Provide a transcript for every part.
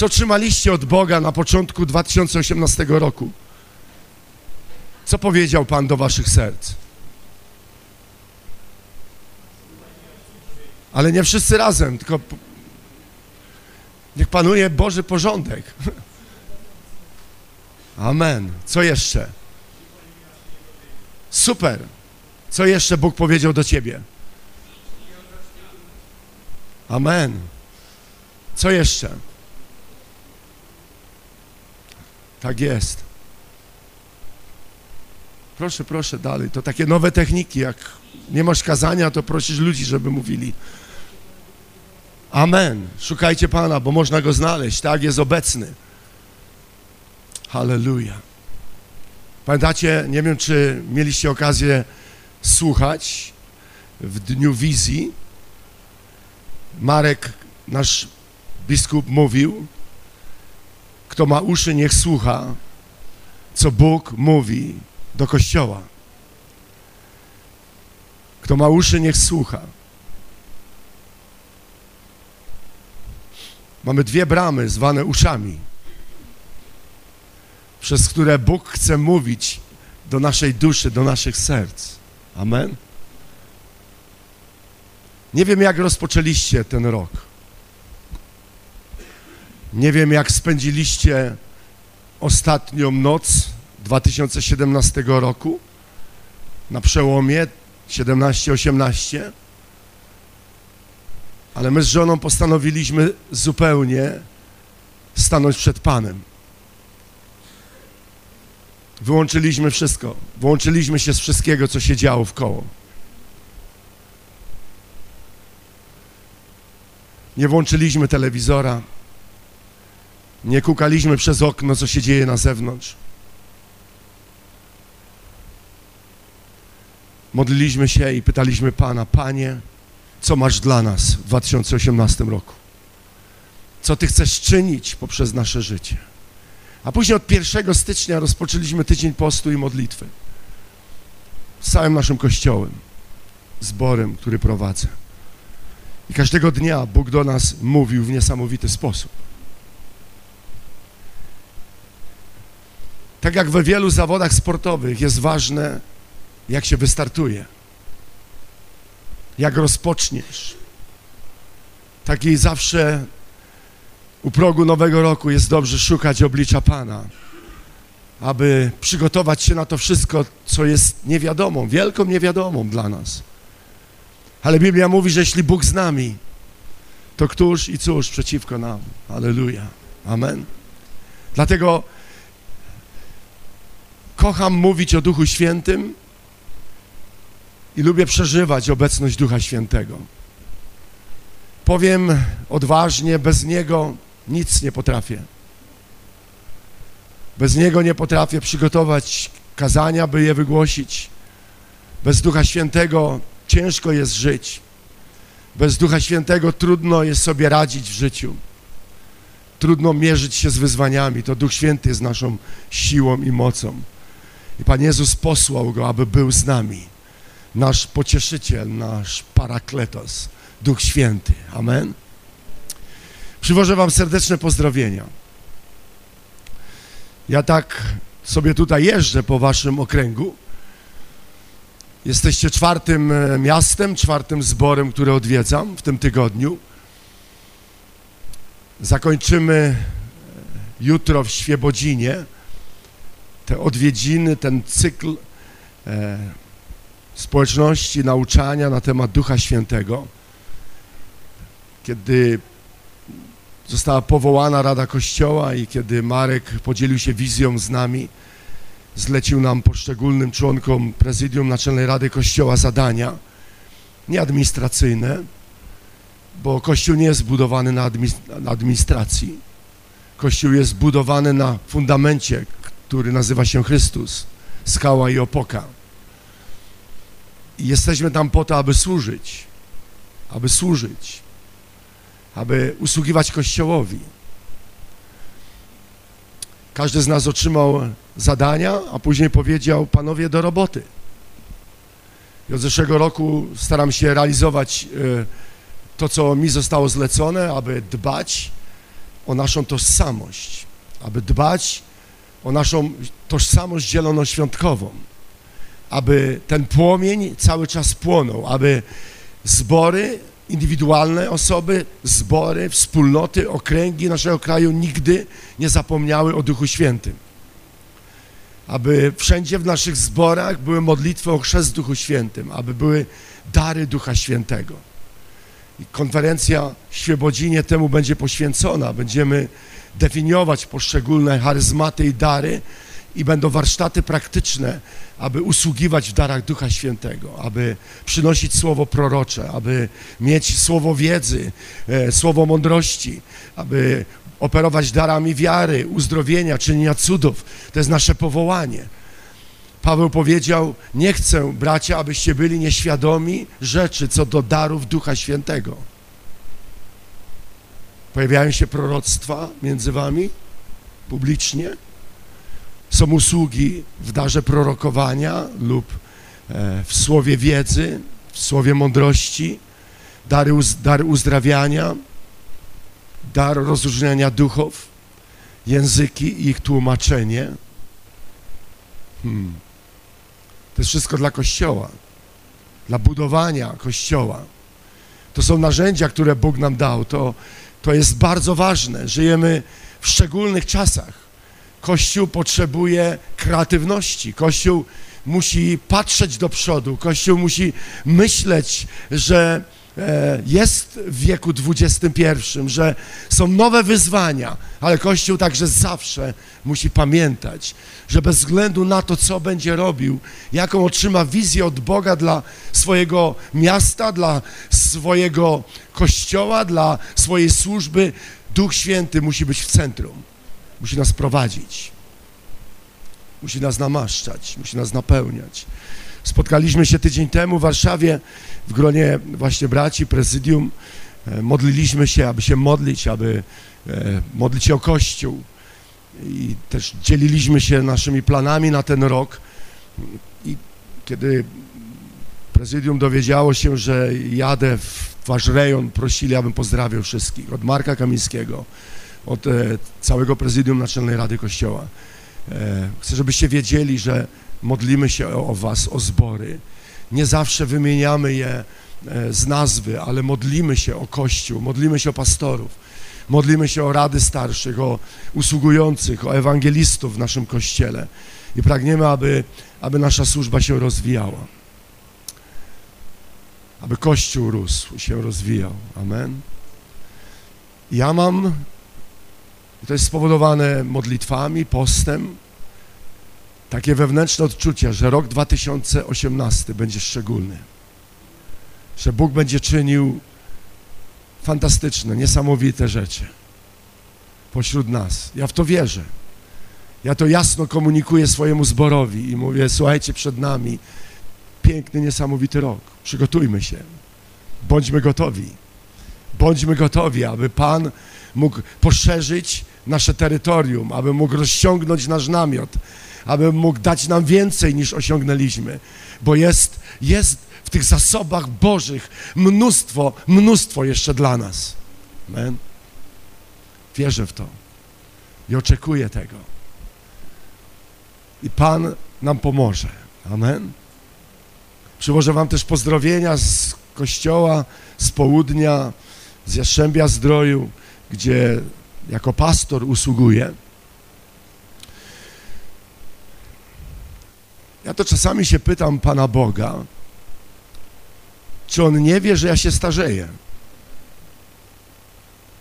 Co trzymaliście od Boga na początku 2018 roku? Co powiedział Pan do waszych serc? Ale nie wszyscy razem, tylko niech panuje Boży porządek. Amen. Co jeszcze? Super. Co jeszcze Bóg powiedział do ciebie? Amen. Co jeszcze? Tak jest. Proszę, proszę dalej. To takie nowe techniki, jak nie masz kazania, to prosisz ludzi, żeby mówili. Amen. Szukajcie Pana, bo można Go znaleźć. Tak, jest obecny. Halleluja. Pamiętacie, nie wiem, czy mieliście okazję słuchać w Dniu Wizji. Marek, nasz biskup, mówił, kto ma uszy, niech słucha, co Bóg mówi do Kościoła. Kto ma uszy, niech słucha. Mamy dwie bramy zwane uszami, przez które Bóg chce mówić do naszej duszy, do naszych serc. Amen. Nie wiem, jak rozpoczęliście ten rok. Nie wiem, jak spędziliście ostatnią noc 2017 roku na przełomie 17-18, ale my z żoną postanowiliśmy zupełnie stanąć przed Panem. Wyłączyliśmy wszystko. Wyłączyliśmy się z wszystkiego, co się działo w koło. Nie włączyliśmy telewizora. Nie kukaliśmy przez okno, co się dzieje na zewnątrz. Modliliśmy się i pytaliśmy Pana, Panie, co masz dla nas w 2018 roku? Co Ty chcesz czynić poprzez nasze życie? A później od 1 stycznia rozpoczęliśmy tydzień postu i modlitwy. Z całym naszym kościołem, zborem, który prowadzę. I każdego dnia Bóg do nas mówił w niesamowity sposób. Tak jak we wielu zawodach sportowych jest ważne, jak się wystartuje, jak rozpoczniesz. Tak i zawsze u progu nowego roku jest dobrze szukać oblicza Pana, aby przygotować się na to wszystko, co jest niewiadomą, wielką niewiadomą dla nas. Ale Biblia mówi, że jeśli Bóg z nami, to któż i cóż przeciwko nam. Aleluja. Amen. Dlatego kocham mówić o Duchu Świętym i lubię przeżywać obecność Ducha Świętego. Powiem odważnie, bez Niego nic nie potrafię. Bez Niego nie potrafię przygotować kazania, by je wygłosić. Bez Ducha Świętego ciężko jest żyć. Bez Ducha Świętego trudno jest sobie radzić w życiu. Trudno mierzyć się z wyzwaniami. To Duch Święty jest naszą siłą i mocą. I Pan Jezus posłał Go, aby był z nami. Nasz pocieszyciel, nasz parakletos, Duch Święty. Amen. Przywożę Wam serdeczne pozdrowienia. Ja tak sobie tutaj jeżdżę po Waszym okręgu. Jesteście czwartym e, miastem, czwartym zborem, które odwiedzam w tym tygodniu. Zakończymy e, jutro w Świebodzinie te odwiedziny, ten cykl e, społeczności, nauczania na temat Ducha Świętego. Kiedy została powołana Rada Kościoła i kiedy Marek podzielił się wizją z nami, zlecił nam poszczególnym członkom prezydium Naczelnej Rady Kościoła zadania, nie administracyjne, bo Kościół nie jest zbudowany na, administracji. Kościół jest zbudowany na fundamencie, który nazywa się Chrystus, skała i opoka. I jesteśmy tam po to, aby służyć, aby służyć, aby usługiwać Kościołowi. Każdy z nas otrzymał zadania, a później powiedział, panowie, do roboty. I od zeszłego roku staram się realizować e, to, co mi zostało zlecone, aby dbać o naszą tożsamość, aby dbać o naszą tożsamość zielonoświątkową, aby ten płomień cały czas płonął, aby zbory, indywidualne osoby, zbory, wspólnoty, okręgi naszego kraju nigdy nie zapomniały o Duchu Świętym. Aby wszędzie w naszych zborach były modlitwy o chrzest Duchu Świętym, aby były dary Ducha Świętego. I konferencja w Świebodzinie temu będzie poświęcona. Będziemy definiować poszczególne charyzmaty i dary i będą warsztaty praktyczne, aby usługiwać w darach Ducha Świętego, aby przynosić słowo prorocze, aby mieć słowo wiedzy, e, słowo mądrości, aby operować darami wiary, uzdrowienia, czynienia cudów. To jest nasze powołanie. Paweł powiedział, nie chcę, bracia, abyście byli nieświadomi rzeczy co do darów Ducha Świętego. Pojawiają się proroctwa między wami publicznie. Są usługi w darze prorokowania lub e, w słowie wiedzy, w słowie mądrości, dary, dar uzdrawiania, dar rozróżniania duchów, języki i ich tłumaczenie. Hmm. To jest wszystko dla Kościoła, dla budowania Kościoła. To są narzędzia, które Bóg nam dał. To, to jest bardzo ważne. Żyjemy w szczególnych czasach. Kościół potrzebuje kreatywności. Kościół musi patrzeć do przodu. Kościół musi myśleć, że jest w wieku XXI, że są nowe wyzwania, ale Kościół także zawsze musi pamiętać, że bez względu na to, co będzie robił, jaką otrzyma wizję od Boga dla swojego miasta, dla swojego kościoła, dla swojej służby, Duch Święty musi być w centrum, musi nas prowadzić, musi nas namaszczać, musi nas napełniać. Spotkaliśmy się tydzień temu w Warszawie w gronie właśnie braci, prezydium. E, modliliśmy się, aby się modlić, aby e, modlić się o Kościół. I też dzieliliśmy się naszymi planami na ten rok. I kiedy prezydium dowiedziało się, że jadę w wasz rejon, prosili, abym pozdrawiał wszystkich. Od Marka Kamińskiego, od e, całego prezydium Naczelnej Rady Kościoła. Chcę, żebyście wiedzieli, że modlimy się o was, o zbory. Nie zawsze wymieniamy je e, z nazwy, ale modlimy się o Kościół, modlimy się o pastorów, modlimy się o rady starszych, o usługujących, o ewangelistów w naszym Kościele i pragniemy, aby, aby nasza służba się rozwijała. Aby Kościół rósł, się rozwijał. Amen. Ja mam, to jest spowodowane modlitwami, postem, takie wewnętrzne odczucie, że rok 2018 będzie szczególny, że Bóg będzie czynił fantastyczne, niesamowite rzeczy pośród nas. Ja w to wierzę. Ja to jasno komunikuję swojemu zborowi i mówię, słuchajcie, przed nami piękny, niesamowity rok. Przygotujmy się. Bądźmy gotowi. Bądźmy gotowi, aby Pan mógł poszerzyć nasze terytorium, aby mógł rozciągnąć nasz namiot, aby mógł dać nam więcej niż osiągnęliśmy, bo jest, jest w tych zasobach Bożych mnóstwo, mnóstwo jeszcze dla nas. Amen. Wierzę w to i oczekuję tego. I Pan nam pomoże. Amen. Przywożę Wam też pozdrowienia z kościoła, z południa, z Jastrzębia Zdroju, gdzie jako pastor usługuję. Ja to czasami się pytam Pana Boga, czy On nie wie, że ja się starzeję.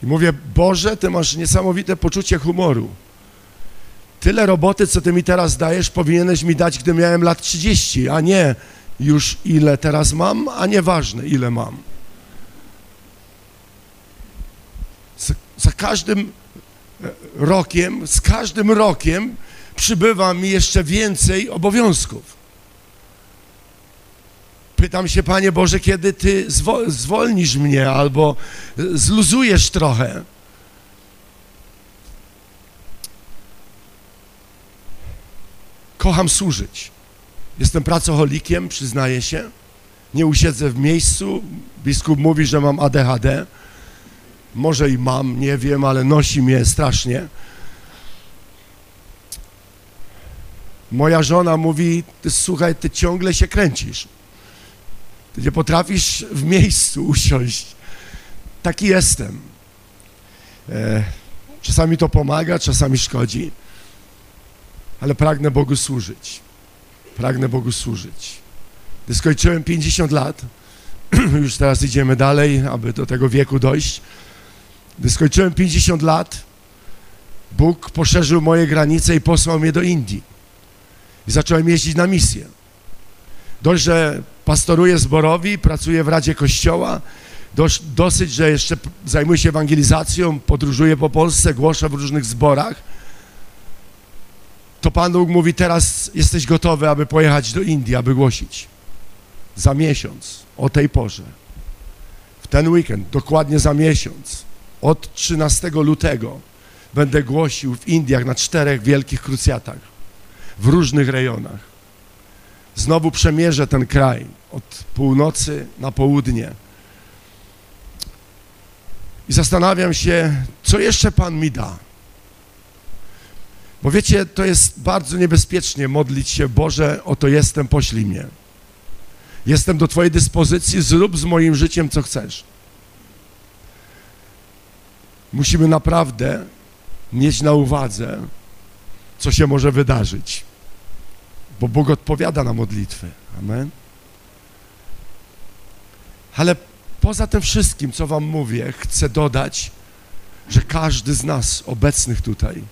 I mówię, Boże, Ty masz niesamowite poczucie humoru. Tyle roboty, co Ty mi teraz dajesz, powinieneś mi dać, gdy miałem lat 30, a nie już ile teraz mam, a nieważne ile mam. Za, za każdym e, rokiem, z każdym rokiem przybywa mi jeszcze więcej obowiązków. Pytam się, Panie Boże, kiedy Ty zwolnisz mnie albo zluzujesz trochę. Kocham służyć. Jestem pracocholikiem, przyznaję się. Nie usiedzę w miejscu. Biskup mówi, że mam ADHD. Może i mam, nie wiem, ale nosi mnie strasznie. Moja żona mówi, ty, słuchaj, ty ciągle się kręcisz. Ty nie potrafisz w miejscu usiąść. Taki jestem. E, czasami to pomaga, czasami szkodzi, ale pragnę Bogu służyć. Pragnę Bogu służyć. Gdy skończyłem 50 lat, już teraz idziemy dalej, aby do tego wieku dojść. Gdy skończyłem 50 lat, Bóg poszerzył moje granice i posłał mnie do Indii. I zacząłem jeździć na misję. Dość, że pastoruję zborowi, pracuję w Radzie Kościoła, dość, dosyć, że jeszcze zajmuję się ewangelizacją, podróżuję po Polsce, głoszę w różnych zborach, to Pan Bóg mówi, teraz jesteś gotowy, aby pojechać do Indii, aby głosić. Za miesiąc, o tej porze, w ten weekend, dokładnie za miesiąc, od 13 lutego, będę głosił w Indiach na czterech wielkich krucjatach, w różnych rejonach. Znowu przemierzę ten kraj od północy na południe. I zastanawiam się, co jeszcze Pan mi da. Bo wiecie, to jest bardzo niebezpiecznie modlić się, Boże, oto jestem, poślij mnie. Jestem do Twojej dyspozycji, zrób z moim życiem, co chcesz. Musimy naprawdę mieć na uwadze, co się może wydarzyć, bo Bóg odpowiada na modlitwy. Amen. Ale poza tym wszystkim, co Wam mówię, chcę dodać, że każdy z nas obecnych tutaj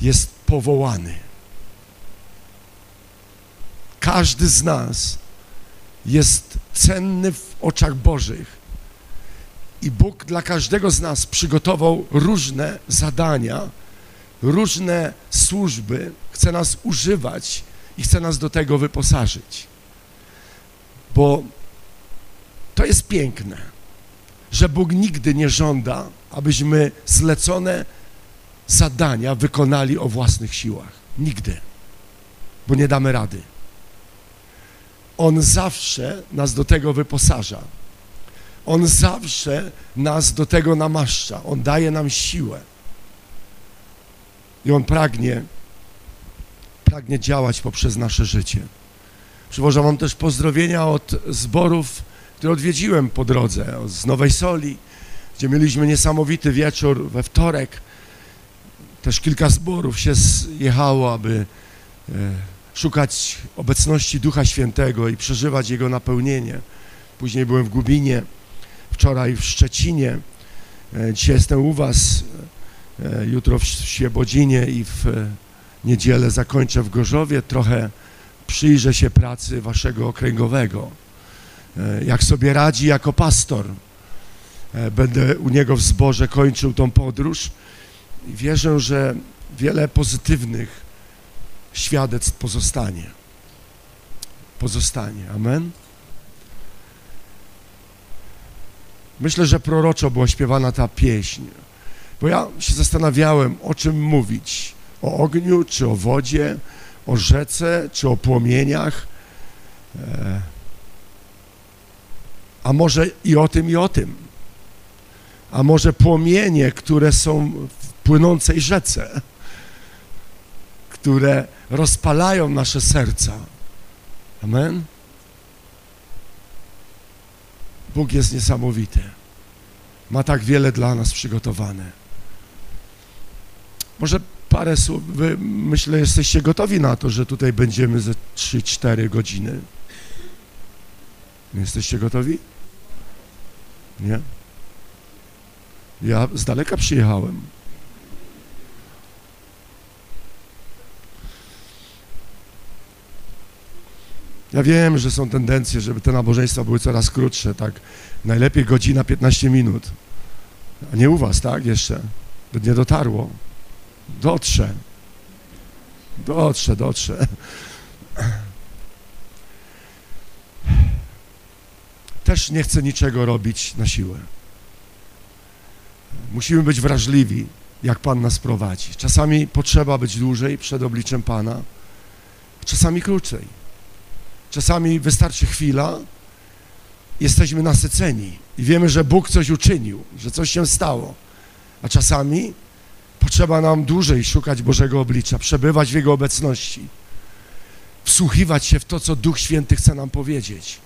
jest powołany. Każdy z nas jest cenny w oczach Bożych. I Bóg dla każdego z nas przygotował różne zadania, różne służby, chce nas używać i chce nas do tego wyposażyć. Bo to jest piękne, że Bóg nigdy nie żąda, abyśmy zlecone zadania wykonali o własnych siłach. Nigdy. Bo nie damy rady. On zawsze nas do tego wyposaża. On zawsze nas do tego namaszcza. On daje nam siłę. I On pragnie, pragnie działać poprzez nasze życie. Przywożę Wam też pozdrowienia od zborów, które odwiedziłem po drodze, z Nowej Soli, gdzie mieliśmy niesamowity wieczór we wtorek. Też kilka zborów się zjechało, aby e, szukać obecności Ducha Świętego i przeżywać Jego napełnienie. Później byłem w Gubinie, wczoraj w Szczecinie, e, dzisiaj jestem u Was, e, jutro w Świebodzinie i w niedzielę zakończę w Gorzowie. Trochę przyjrzę się pracy Waszego okręgowego, jak sobie radzi jako pastor. Będę u niego w zborze kończył tą podróż i wierzę, że wiele pozytywnych świadectw pozostanie. Pozostanie. Amen. Myślę, że proroczo była śpiewana ta pieśń, bo ja się zastanawiałem, o czym mówić. O ogniu, czy o wodzie, o rzece, czy o płomieniach. E, a może i o tym, i o tym. A może płomienie, które są w płynącej rzece, które rozpalają nasze serca. Amen. Bóg jest niesamowity. Ma tak wiele dla nas przygotowane. Może parę słów, wy myślę, jesteście gotowi na to, że tutaj będziemy ze 3-4 godziny. Jesteście gotowi? Nie? Ja z daleka przyjechałem. Ja wiem, że są tendencje, żeby te nabożeństwa były coraz krótsze, tak? Najlepiej godzina, 15 minut. A nie u was, tak? Jeszcze. Nie dotarło. Dotrze. Dotrze, dotrze. Też nie chcę niczego robić na siłę. Musimy być wrażliwi, jak Pan nas prowadzi. Czasami potrzeba być dłużej przed obliczem Pana, czasami krócej. Czasami wystarczy chwila, jesteśmy nasyceni i wiemy, że Bóg coś uczynił, że coś się stało. A czasami potrzeba nam dłużej szukać Bożego oblicza, przebywać w Jego obecności, wsłuchiwać się w to, co Duch Święty chce nam powiedzieć.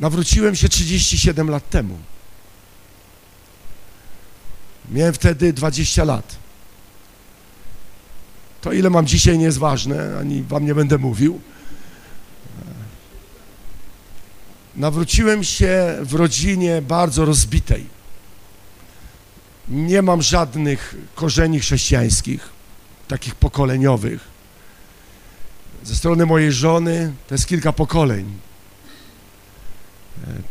Nawróciłem się 37 lat temu. Miałem wtedy 20 lat. To ile mam dzisiaj nie jest ważne, ani wam nie będę mówił. Nawróciłem się w rodzinie bardzo rozbitej. Nie mam żadnych korzeni chrześcijańskich, takich pokoleniowych. Ze strony mojej żony to jest kilka pokoleń.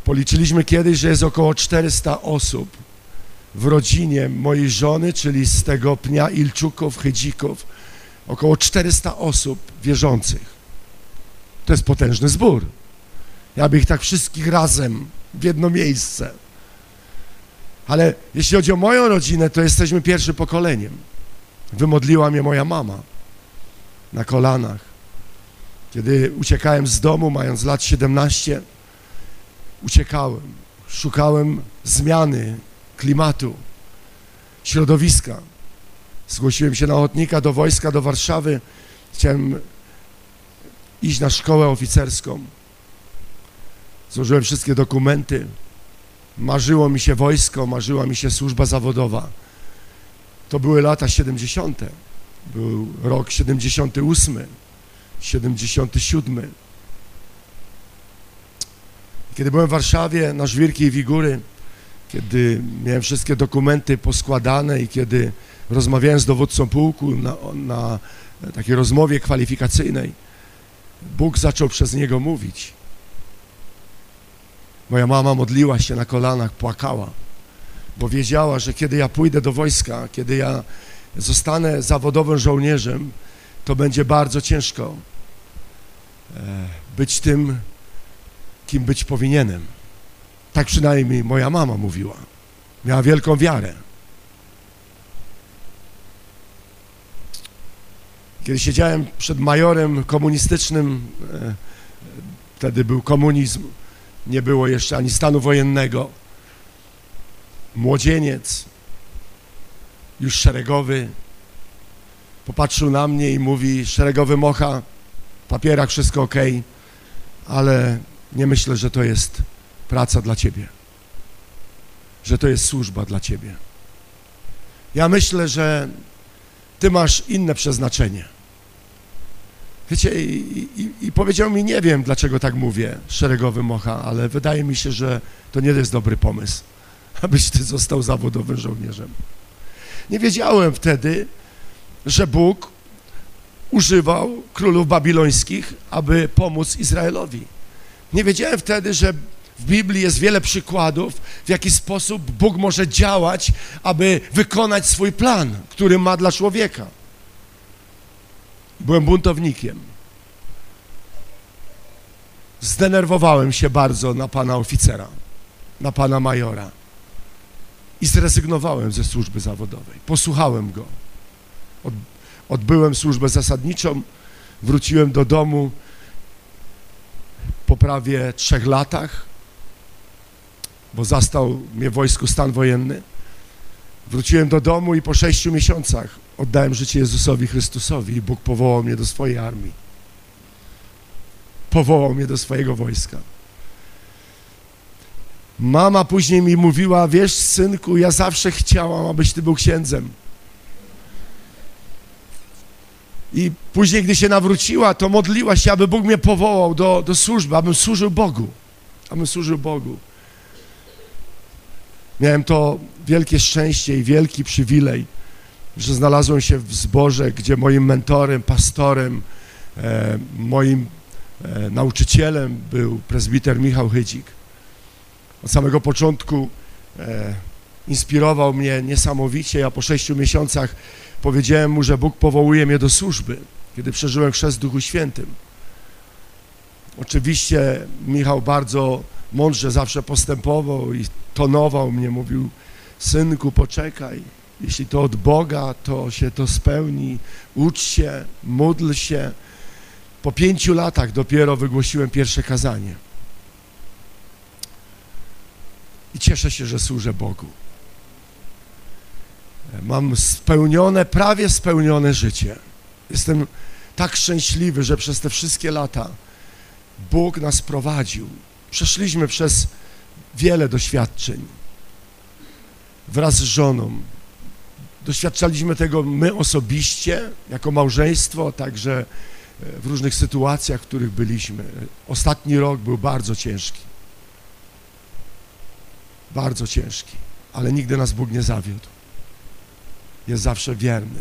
Policzyliśmy kiedyś, że jest około 400 osób w rodzinie mojej żony, czyli z tego pnia Ilczuków, Chydzików, około 400 osób wierzących. To jest potężny zbór. Ja bych tak wszystkich razem w jedno miejsce. Ale jeśli chodzi o moją rodzinę, to jesteśmy pierwszym pokoleniem. Wymodliła mnie moja mama na kolanach. Kiedy uciekałem z domu, mając lat 17, uciekałem, szukałem zmiany klimatu, środowiska. Zgłosiłem się na ochotnika do wojska, do Warszawy. Chciałem iść na szkołę oficerską. Złożyłem wszystkie dokumenty. Marzyło mi się wojsko, marzyła mi się służba zawodowa. To były lata 70. Był rok 78, 77. Kiedy byłem w Warszawie na Żwirki i Wigury, kiedy miałem wszystkie dokumenty poskładane i kiedy rozmawiałem z dowódcą pułku na, na takiej rozmowie kwalifikacyjnej, Bóg zaczął przez niego mówić. Moja mama modliła się na kolanach, płakała, bo wiedziała, że kiedy ja pójdę do wojska, kiedy ja zostanę zawodowym żołnierzem, to będzie bardzo ciężko e, być tym, kim być powinienem. Tak przynajmniej moja mama mówiła. Miała wielką wiarę. Kiedy siedziałem przed majorem komunistycznym, e, wtedy był komunizm, nie było jeszcze ani stanu wojennego. Młodzieniec, już szeregowy, popatrzył na mnie i mówi, szeregowy mocha, w papierach wszystko ok, ale nie myślę, że to jest praca dla Ciebie, że to jest służba dla Ciebie. Ja myślę, że Ty masz inne przeznaczenie. Wiecie, i, i, i, powiedział mi, nie wiem, dlaczego tak mówię, szeregowy mocha, ale wydaje mi się, że to nie jest dobry pomysł, abyś ty został zawodowym żołnierzem. Nie wiedziałem wtedy, że Bóg używał królów babilońskich, aby pomóc Izraelowi. Nie wiedziałem wtedy, że w Biblii jest wiele przykładów, w jaki sposób Bóg może działać, aby wykonać swój plan, który ma dla człowieka. Byłem buntownikiem. Zdenerwowałem się bardzo na pana oficera, na pana majora i zrezygnowałem ze służby zawodowej. Posłuchałem go. Od, odbyłem służbę zasadniczą, wróciłem do domu po prawie trzech latach, bo zastał mnie w wojsku stan wojenny. Wróciłem do domu i po sześciu miesiącach oddałem życie Jezusowi Chrystusowi i Bóg powołał mnie do swojej armii. Powołał mnie do swojego wojska. Mama później mi mówiła, wiesz synku, ja zawsze chciałam, abyś ty był księdzem. I później, gdy się nawróciła, to modliła się, aby Bóg mnie powołał do, do służby, abym służył Bogu. Abym służył Bogu. Miałem to wielkie szczęście i wielki przywilej, że znalazłem się w zborze, gdzie moim mentorem, pastorem, e, moim e, nauczycielem był prezbiter Michał Chydzik. Od samego początku e, inspirował mnie niesamowicie. Ja po sześciu miesiącach powiedziałem mu, że Bóg powołuje mnie do służby, kiedy przeżyłem chrzest w Duchu Świętym. Oczywiście Michał bardzo mądrze zawsze postępował i tonował mnie, mówił, synku, poczekaj, jeśli to od Boga, to się to spełni, ucz się, módl się. Po pięciu latach dopiero wygłosiłem pierwsze kazanie. I cieszę się, że służę Bogu. Mam spełnione, prawie spełnione życie. Jestem tak szczęśliwy, że przez te wszystkie lata Bóg nas prowadził. Przeszliśmy przez wiele doświadczeń wraz z żoną. Doświadczaliśmy tego my osobiście, jako małżeństwo, także e, w różnych sytuacjach, w których byliśmy. Ostatni rok był bardzo ciężki. Bardzo ciężki, ale nigdy nas Bóg nie zawiódł. Jest zawsze wierny.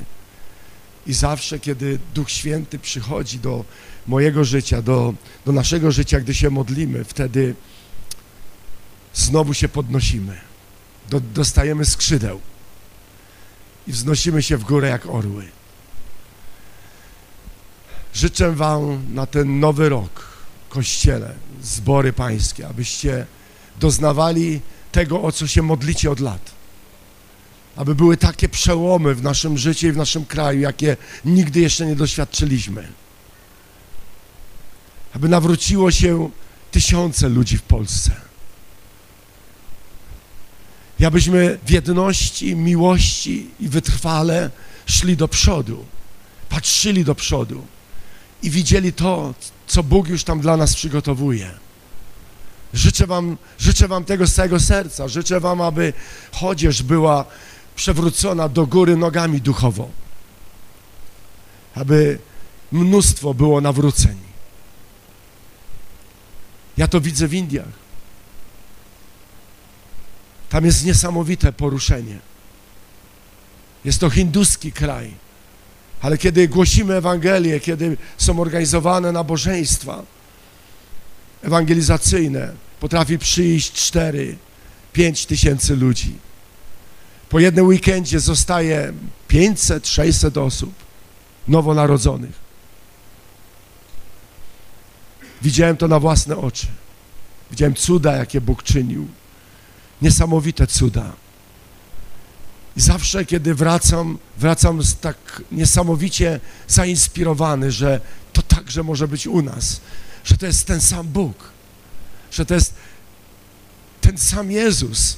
I zawsze, kiedy Duch Święty przychodzi do mojego życia, do, do naszego życia, gdy się modlimy, wtedy znowu się podnosimy, do, dostajemy skrzydeł i wznosimy się w górę jak orły. Życzę Wam na ten nowy rok, Kościele, zbory pańskie, abyście doznawali tego, o co się modlicie od lat. Aby były takie przełomy w naszym życiu i w naszym kraju, jakie nigdy jeszcze nie doświadczyliśmy. Aby nawróciło się tysiące ludzi w Polsce abyśmy w jedności, miłości i wytrwale szli do przodu, patrzyli do przodu i widzieli to, co Bóg już tam dla nas przygotowuje. Życzę wam, życzę wam tego z całego serca. Życzę wam, aby chodzież była przewrócona do góry nogami duchowo. Aby mnóstwo było nawróceń. Ja to widzę w Indiach. Tam jest niesamowite poruszenie. Jest to hinduski kraj. Ale kiedy głosimy Ewangelię, kiedy są organizowane nabożeństwa ewangelizacyjne, potrafi przyjść 4, 5 tysięcy ludzi. Po jednym weekendzie zostaje 500, 600 osób nowonarodzonych. Widziałem to na własne oczy. Widziałem cuda, jakie Bóg czynił niesamowite cuda. I zawsze, kiedy wracam, wracam tak niesamowicie zainspirowany, że to także może być u nas, że to jest ten sam Bóg, że to jest ten sam Jezus,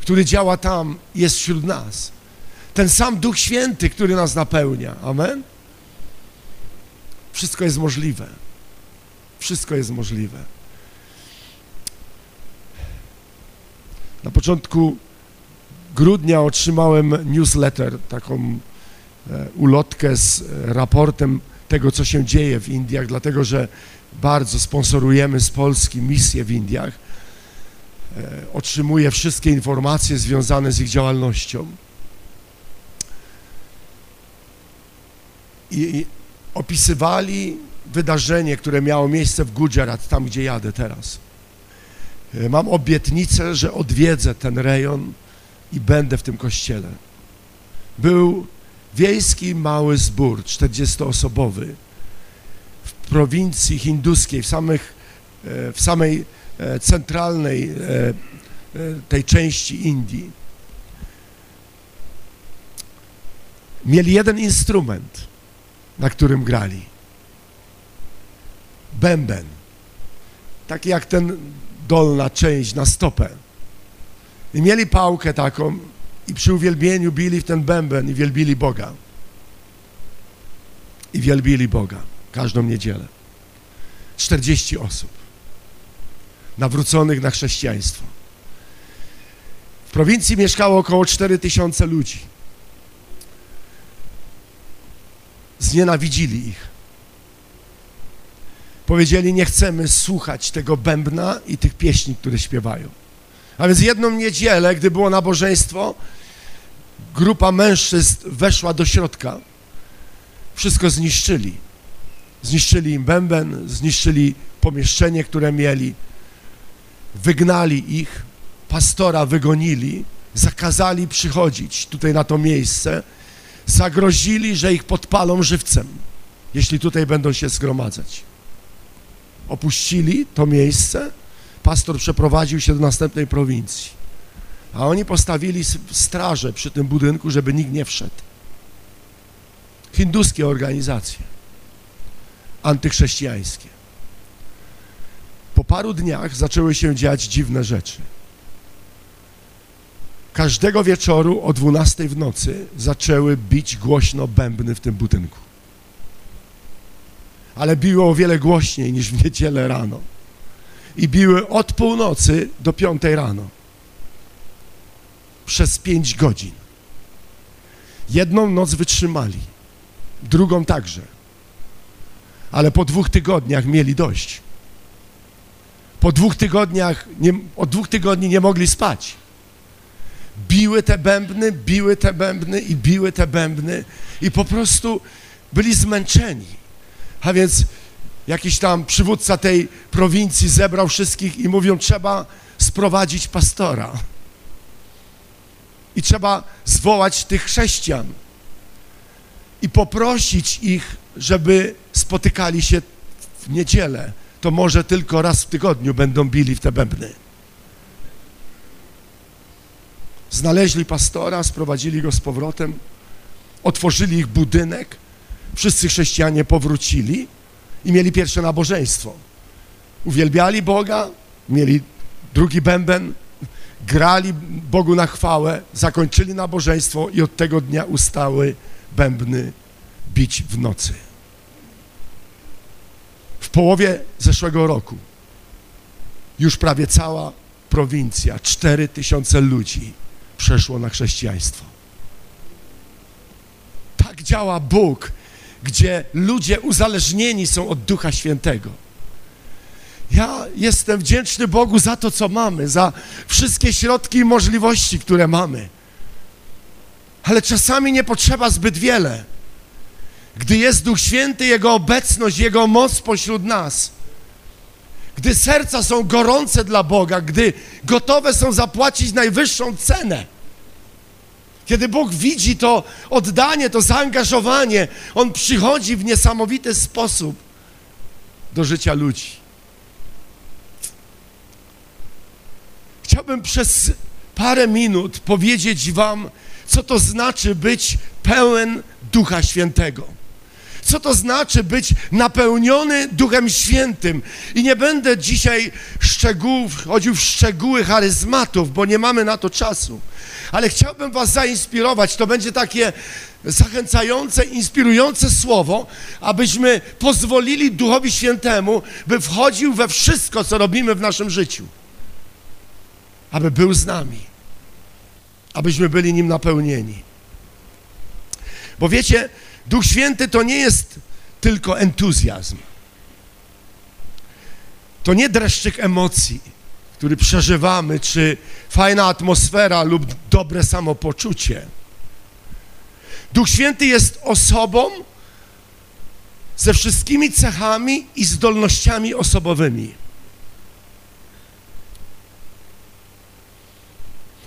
który działa tam, jest wśród nas. Ten sam Duch Święty, który nas napełnia. Amen? Wszystko jest możliwe. Wszystko jest możliwe. Na początku grudnia otrzymałem newsletter, taką e, ulotkę z e, raportem tego, co się dzieje w Indiach, dlatego że bardzo sponsorujemy z Polski misję w Indiach. E, otrzymuję wszystkie informacje związane z ich działalnością. I opisywali wydarzenie, które miało miejsce w Gujarat, tam gdzie jadę teraz. E, mam obietnicę, że odwiedzę ten rejon i będę w tym kościele. Był wiejski mały zbór, 40-osobowy, w prowincji hinduskiej, w, samych, e, w samej e, centralnej tej części Indii. Mieli jeden instrument, na którym grali. Bęben. Taki jak ten dolna część na stopę. I mieli pałkę taką i przy uwielbieniu bili w ten bęben i wielbili Boga. I wielbili Boga każdą niedzielę. 40 osób nawróconych na chrześcijaństwo. W prowincji mieszkało około 4 tysiące ludzi. Znienawidzili ich. Powiedzieli, nie chcemy słuchać tego bębna i tych pieśni, które śpiewają. A więc jedną niedzielę, gdy było nabożeństwo, grupa mężczyzn weszła do środka. Wszystko zniszczyli. Zniszczyli im bęben, zniszczyli pomieszczenie, które mieli. Wygnali ich, pastora wygonili, zakazali przychodzić tutaj na to miejsce, zagrozili, że ich podpalą żywcem, jeśli tutaj będą się zgromadzać opuścili to miejsce, pastor przeprowadził się do następnej prowincji. A oni postawili straże przy tym budynku, żeby nikt nie wszedł. Hinduskie organizacje. antychrześcijańskie. Po paru dniach zaczęły się dziać dziwne rzeczy. Każdego wieczoru o 12 w nocy zaczęły bić głośno bębny w tym budynku. Ale biły o wiele głośniej niż w niedzielę rano. I biły od północy do piątej rano. Przez pięć godzin. Jedną noc wytrzymali, drugą także. Ale po dwóch tygodniach mieli dość. Po dwóch tygodniach, nie, od dwóch tygodni nie mogli spać. Biły te bębny, biły te bębny i biły te bębny i po prostu byli zmęczeni. A więc jakiś tam przywódca tej prowincji zebrał wszystkich i mówią, trzeba sprowadzić pastora. I trzeba zwołać tych chrześcijan i poprosić ich, żeby spotykali się w niedzielę. To może tylko raz w tygodniu będą bili w te bębny. Znaleźli pastora, sprowadzili go z powrotem, otworzyli ich budynek, wszyscy chrześcijanie powrócili i mieli pierwsze nabożeństwo. Uwielbiali Boga, mieli drugi bęben, grali Bogu na chwałę, zakończyli nabożeństwo i od tego dnia ustały bębny bić w nocy. W połowie zeszłego roku już prawie cała prowincja, cztery tysiące ludzi przeszło na chrześcijaństwo. Tak działa Bóg, gdzie ludzie uzależnieni są od Ducha Świętego. Ja jestem wdzięczny Bogu za to, co mamy, za wszystkie środki i możliwości, które mamy. Ale czasami nie potrzeba zbyt wiele. Gdy jest Duch Święty, Jego obecność, Jego moc pośród nas, gdy serca są gorące dla Boga, gdy gotowe są zapłacić najwyższą cenę, kiedy Bóg widzi to oddanie, to zaangażowanie, On przychodzi w niesamowity sposób do życia ludzi. Chciałbym przez parę minut powiedzieć Wam, co to znaczy być pełen Ducha Świętego co to znaczy być napełniony Duchem Świętym. I nie będę dzisiaj szczegółów, chodził w szczegóły charyzmatów, bo nie mamy na to czasu. Ale chciałbym Was zainspirować. To będzie takie zachęcające, inspirujące słowo, abyśmy pozwolili Duchowi Świętemu, by wchodził we wszystko, co robimy w naszym życiu. Aby był z nami. Abyśmy byli nim napełnieni. Bo wiecie, Duch Święty to nie jest tylko entuzjazm. To nie dreszczyk emocji, który przeżywamy, czy fajna atmosfera lub dobre samopoczucie. Duch Święty jest osobą ze wszystkimi cechami i zdolnościami osobowymi.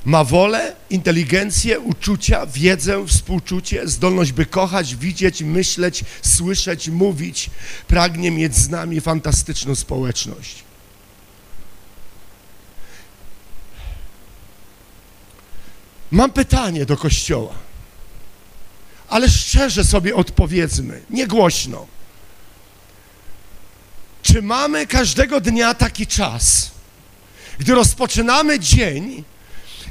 Ma wolę, inteligencję, uczucia, wiedzę, współczucie, zdolność by kochać, widzieć, myśleć, słyszeć, mówić. Pragnie mieć z nami fantastyczną społeczność. Mam pytanie do Kościoła, ale szczerze sobie odpowiedzmy, nie głośno. Czy mamy każdego dnia taki czas, gdy rozpoczynamy dzień,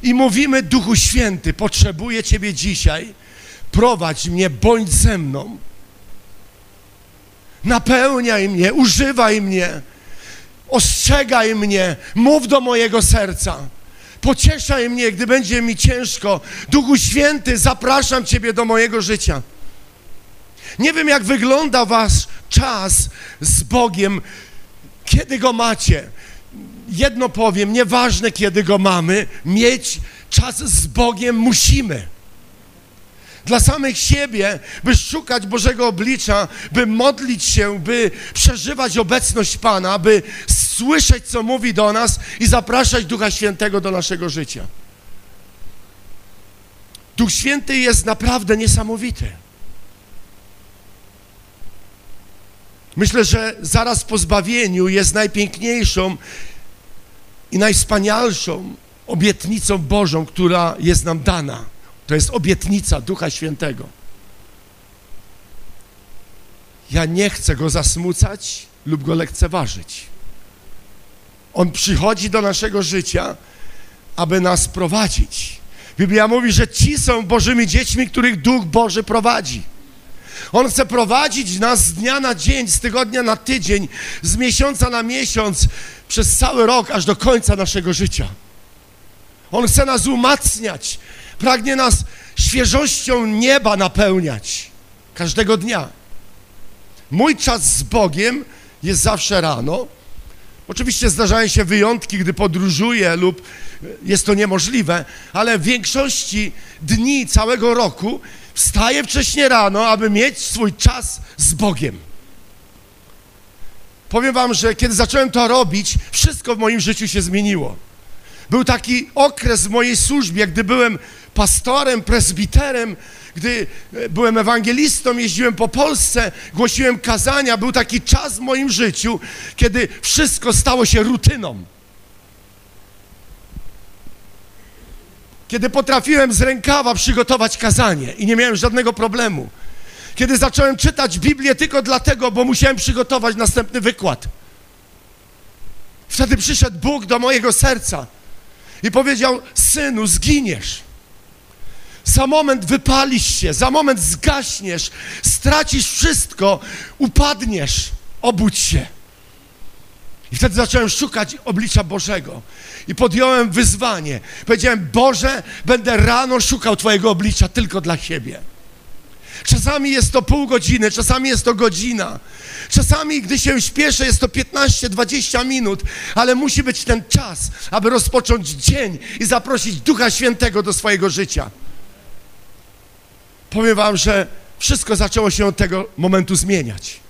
i mówimy, Duchu Święty, potrzebuję Ciebie dzisiaj, prowadź mnie, bądź ze mną, napełniaj mnie, używaj mnie, ostrzegaj mnie, mów do mojego serca. Pocieszaj mnie, gdy będzie mi ciężko. Duchu Święty, zapraszam Ciebie do mojego życia. Nie wiem, jak wygląda Wasz czas z Bogiem, kiedy go macie jedno powiem, nieważne kiedy go mamy, mieć czas z Bogiem musimy. Dla samych siebie, by szukać Bożego oblicza, by modlić się, by przeżywać obecność Pana, by słyszeć, co mówi do nas i zapraszać Ducha Świętego do naszego życia. Duch Święty jest naprawdę niesamowity. Myślę, że zaraz po zbawieniu jest najpiękniejszą i najwspanialszą obietnicą Bożą, która jest nam dana. To jest obietnica Ducha Świętego. ja nie chcę go zasmucać lub go lekceważyć. On przychodzi do naszego życia, aby nas prowadzić. Biblia mówi, że ci są Bożymi dziećmi, których Duch Boży prowadzi. On chce prowadzić nas z dnia na dzień, z tygodnia na tydzień, z miesiąca na miesiąc, przez cały rok, aż do końca naszego życia. On chce nas umacniać, pragnie nas świeżością nieba napełniać każdego dnia. Mój czas z Bogiem jest zawsze rano. Oczywiście zdarzają się wyjątki, gdy podróżuję lub jest to niemożliwe, ale w większości dni całego roku wstaję wcześnie rano, aby mieć swój czas z Bogiem. Powiem wam, że kiedy zacząłem to robić, wszystko w moim życiu się zmieniło. Był taki okres w mojej służbie, gdy byłem pastorem, prezbiterem, gdy e, byłem ewangelistą, jeździłem po Polsce, głosiłem kazania. Był taki czas w moim życiu, kiedy wszystko stało się rutyną. Kiedy potrafiłem z rękawa przygotować kazanie i nie miałem żadnego problemu. Kiedy zacząłem czytać Biblię tylko dlatego, bo musiałem przygotować następny wykład. Wtedy przyszedł Bóg do mojego serca i powiedział: Synu, zginiesz. Za moment wypalisz się, za moment zgaśniesz, stracisz wszystko, upadniesz, obudź się. I wtedy zacząłem szukać oblicza Bożego. I podjąłem wyzwanie. Powiedziałem, Boże, będę rano szukał Twojego oblicza tylko dla siebie. Czasami jest to pół godziny, czasami jest to godzina. Czasami, gdy się śpieszę, jest to 15-20 minut, ale musi być ten czas, aby rozpocząć dzień i zaprosić Ducha Świętego do swojego życia. Powiem Wam, że wszystko zaczęło się od tego momentu zmieniać.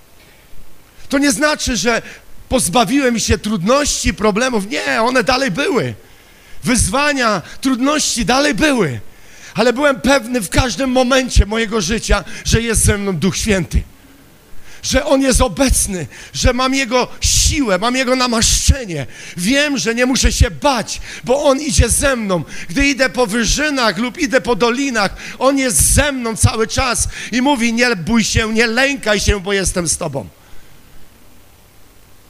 To nie znaczy, że pozbawiłem się trudności, problemów. Nie, one dalej były. Wyzwania, trudności dalej były. Ale byłem pewny w każdym momencie mojego życia, że jest ze mną Duch Święty. Że On jest obecny, że mam Jego siłę, mam Jego namaszczenie. Wiem, że nie muszę się bać, bo On idzie ze mną. Gdy idę po wyżynach lub idę po dolinach, On jest ze mną cały czas i mówi: Nie bój się, nie lękaj się, bo jestem z Tobą.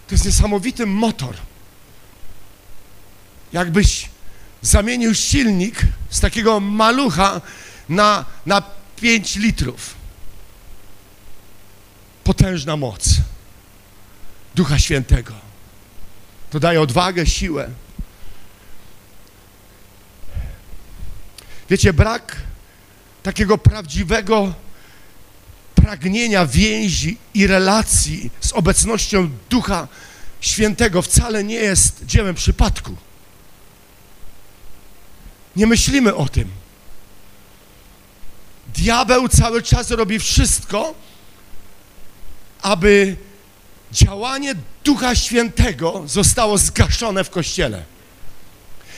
To jest niesamowity motor. Jakbyś zamienił silnik z takiego malucha na, na 5 litrów. Potężna moc Ducha Świętego. To daje odwagę, siłę. Wiecie, brak takiego prawdziwego pragnienia więzi i relacji z obecnością Ducha Świętego wcale nie jest dziełem przypadku. Nie myślimy o tym. Diabeł cały czas robi wszystko, aby działanie Ducha Świętego zostało zgaszone w Kościele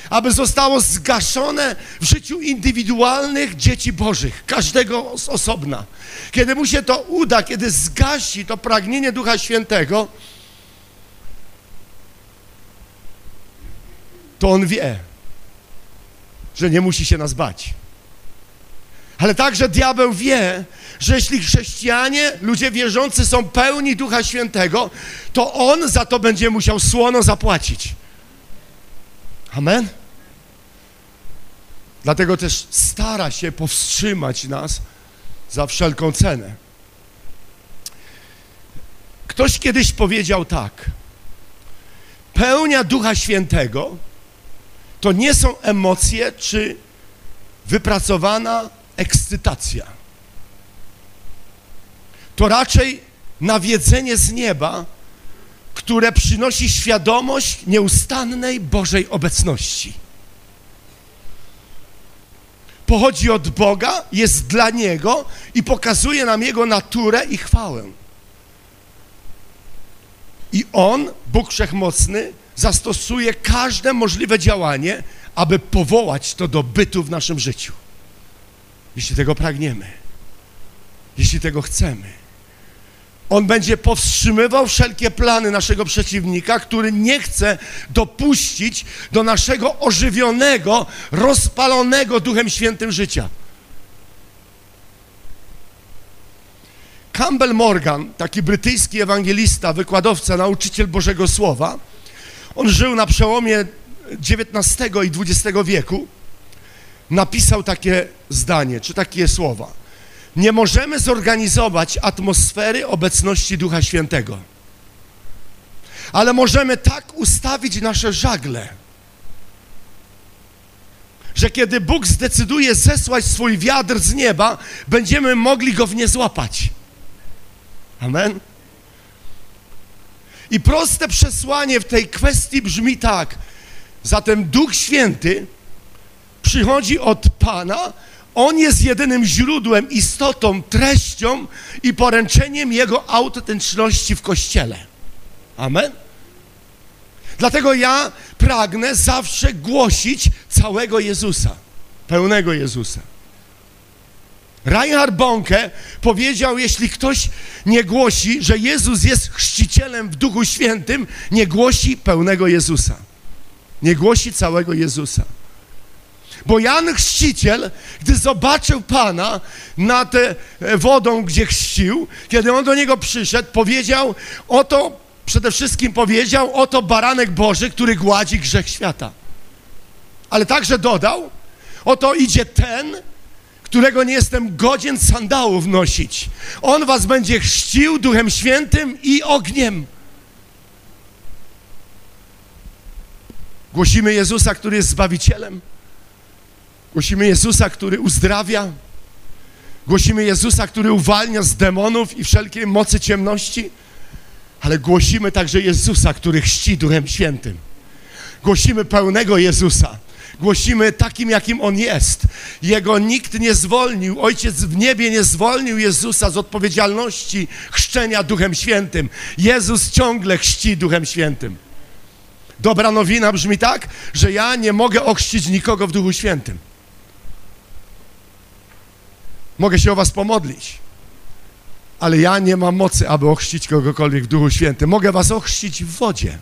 aby zostało zgaszone w życiu indywidualnych dzieci Bożych, każdego z osobna. Kiedy mu się to uda, kiedy zgasi to pragnienie Ducha Świętego, to on wie, że nie musi się nas bać. Ale także diabeł wie, że jeśli chrześcijanie, ludzie wierzący są pełni Ducha Świętego, to on za to będzie musiał słono zapłacić. Amen? Dlatego też stara się powstrzymać nas za wszelką cenę. Ktoś kiedyś powiedział tak: Pełnia Ducha Świętego to nie są emocje czy wypracowana ekscytacja. To raczej nawiedzenie z nieba, które przynosi świadomość nieustannej Bożej obecności. Pochodzi od Boga, jest dla Niego i pokazuje nam Jego naturę i chwałę. I On, Bóg Wszechmocny, zastosuje każde możliwe działanie, aby powołać to do bytu w naszym życiu. Jeśli tego pragniemy, jeśli tego chcemy. On będzie powstrzymywał wszelkie plany naszego przeciwnika, który nie chce dopuścić do naszego ożywionego, rozpalonego Duchem Świętym życia. Campbell Morgan, taki brytyjski ewangelista, wykładowca, nauczyciel Bożego Słowa, on żył na przełomie XIX i XX wieku, napisał takie zdanie, czy takie słowa. Nie możemy zorganizować atmosfery obecności Ducha Świętego, ale możemy tak ustawić nasze żagle, że kiedy Bóg zdecyduje zesłać swój wiatr z nieba, będziemy mogli go w nie złapać. Amen. I proste przesłanie w tej kwestii brzmi tak. Zatem Duch Święty przychodzi od Pana, On jest jedynym źródłem, istotą, treścią i poręczeniem Jego autentyczności w Kościele. Amen. Dlatego ja pragnę zawsze głosić całego Jezusa, pełnego Jezusa. Reinhard Bonke powiedział, jeśli ktoś nie głosi, że Jezus jest chrzcicielem w Duchu Świętym, nie głosi pełnego Jezusa. Nie głosi całego Jezusa. Bo Jan Chrzciciel, gdy zobaczył Pana nad e, wodą, gdzie chrzcił, kiedy on do niego przyszedł, powiedział, oto, przede wszystkim powiedział, oto baranek Boży, który gładzi grzech świata. Ale także dodał, oto idzie ten, którego nie jestem godzien sandałów nosić. On was będzie chrzcił Duchem Świętym i ogniem. Głosimy Jezusa, który jest Zbawicielem. Głosimy Jezusa, który uzdrawia. Głosimy Jezusa, który uwalnia z demonów i wszelkiej mocy ciemności. Ale głosimy także Jezusa, który chrzci Duchem Świętym. Głosimy pełnego Jezusa Głosimy takim, jakim On jest. Jego nikt nie zwolnił, Ojciec w niebie nie zwolnił Jezusa z odpowiedzialności chrzczenia Duchem Świętym. Jezus ciągle chrzci Duchem Świętym. Dobra nowina brzmi tak, że ja nie mogę ochrzcić nikogo w Duchu Świętym. Mogę się o was pomodlić, ale ja nie mam mocy, aby ochrzcić kogokolwiek w Duchu Świętym. Mogę was ochrzcić w wodzie.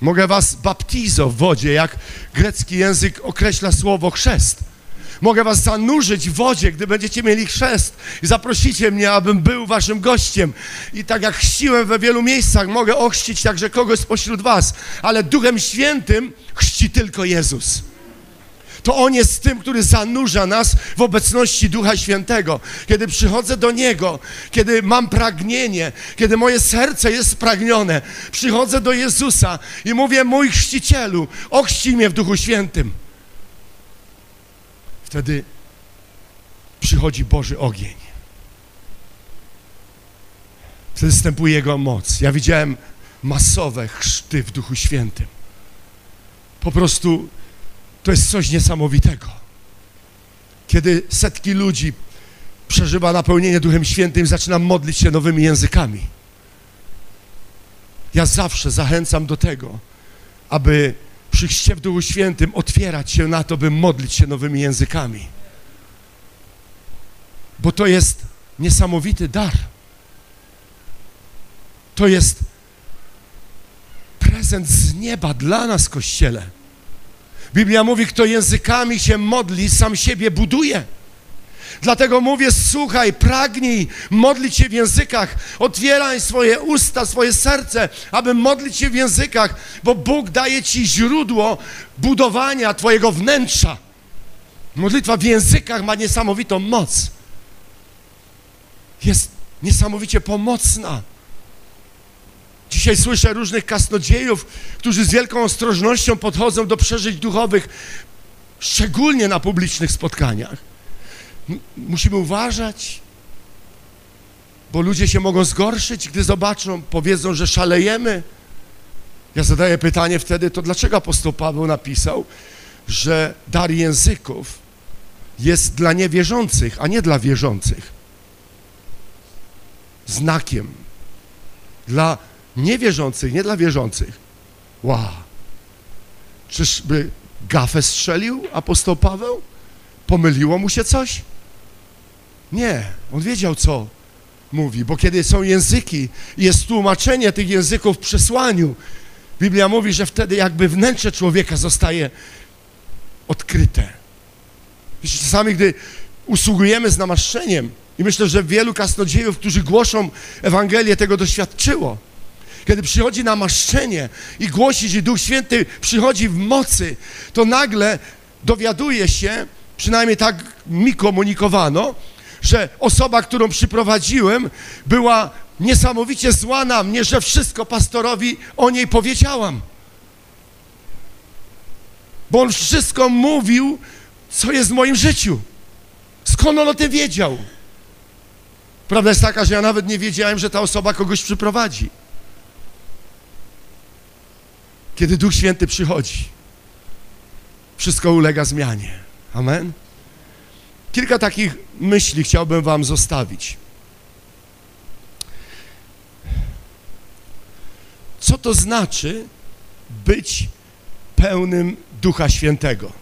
Mogę was baptizo w wodzie, jak grecki język określa słowo chrzest. Mogę was zanurzyć w wodzie, gdy będziecie mieli chrzest i zaprosicie mnie, abym był waszym gościem. I tak jak chrzciłem we wielu miejscach, mogę ochrzcić także kogoś spośród was. Ale Duchem Świętym chrzci tylko Jezus to On jest tym, który zanurza nas w obecności Ducha Świętego. Kiedy przychodzę do Niego, kiedy mam pragnienie, kiedy moje serce jest spragnione, przychodzę do Jezusa i mówię, mój chrzcicielu, ochrzcij mnie w Duchu Świętym. Wtedy przychodzi Boży ogień. Wtedy wstępuje Jego moc. Ja widziałem masowe chrzty w Duchu Świętym. Po prostu to jest coś niesamowitego. Kiedy setki ludzi przeżywa napełnienie Duchem Świętym, zaczyna modlić się nowymi językami. Ja zawsze zachęcam do tego, aby przy chrzcie w Duchu Świętym otwierać się na to, by modlić się nowymi językami. Bo to jest niesamowity dar. To jest prezent z nieba dla nas, Kościele. Biblia mówi, kto językami się modli, sam siebie buduje. Dlatego mówię, słuchaj, pragnij modlić się w językach, otwieraj swoje usta, swoje serce, aby modlić się w językach, bo Bóg daje ci źródło budowania twojego wnętrza. Modlitwa w językach ma niesamowitą moc. Jest niesamowicie pomocna. Dzisiaj słyszę różnych kasnodziejów, którzy z wielką ostrożnością podchodzą do przeżyć duchowych, szczególnie na publicznych spotkaniach. Musimy uważać, bo ludzie się mogą zgorszyć, gdy zobaczą, powiedzą, że szalejemy. Ja zadaję pytanie wtedy, to dlaczego apostoł Paweł napisał, że dar języków jest dla niewierzących, a nie dla wierzących? Znakiem dla niewierzących, nie dla wierzących. Wow. Czyżby gafę strzelił apostoł Paweł? Pomyliło mu się coś? Nie, on wiedział, co mówi, bo kiedy są języki jest tłumaczenie tych języków w przesłaniu, Biblia mówi, że wtedy jakby wnętrze człowieka zostaje odkryte. Wiecie, czasami, gdy usługujemy z namaszczeniem, I myślę, że wielu kasnodziejów, którzy głoszą Ewangelię, tego doświadczyło. Kiedy przychodzi namaszczenie i głosi, że Duch Święty przychodzi w mocy, to nagle dowiaduje się, przynajmniej tak mi komunikowano, że osoba, którą przyprowadziłem, była niesamowicie zła na mnie, że wszystko pastorowi o niej powiedziałam. Bo on wszystko mówił, co jest w moim życiu. Skąd on o tym wiedział? Prawda jest taka, że ja nawet nie wiedziałem, że ta osoba kogoś przyprowadzi. Kiedy Duch Święty przychodzi, wszystko ulega zmianie. Amen. Kilka takich myśli chciałbym Wam zostawić. Co to znaczy być pełnym Ducha Świętego?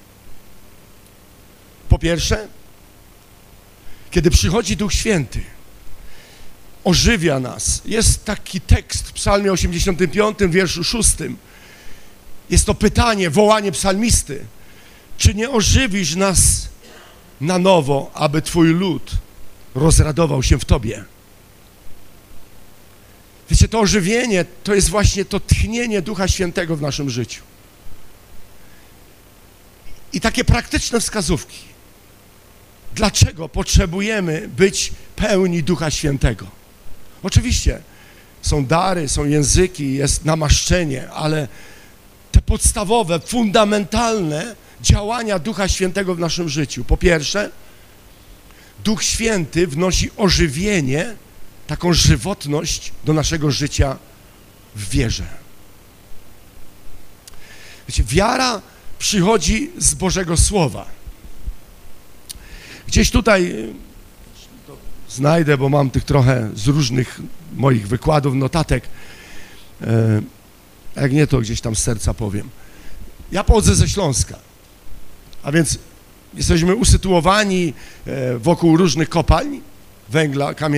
Po pierwsze, kiedy przychodzi Duch Święty, ożywia nas. Jest taki tekst w Psalmie 85, wierszu 6. Jest to pytanie, wołanie psalmisty. Czy nie ożywisz nas na nowo, aby Twój lud rozradował się w Tobie? Wiecie, to ożywienie to jest właśnie to tchnienie Ducha Świętego w naszym życiu. I takie praktyczne wskazówki. Dlaczego potrzebujemy być pełni Ducha Świętego? Oczywiście są dary, są języki, jest namaszczenie, ale te podstawowe, fundamentalne działania Ducha Świętego w naszym życiu. Po pierwsze, Duch Święty wnosi ożywienie, taką żywotność do naszego życia w wierze. Wiecie, wiara przychodzi z Bożego Słowa. Gdzieś tutaj znajdę, bo mam tych trochę z różnych moich wykładów, notatek. E, jak nie, to gdzieś tam z serca powiem. Ja pochodzę ze Śląska, a więc jesteśmy usytuowani e, wokół różnych kopalń węgla kamiennego.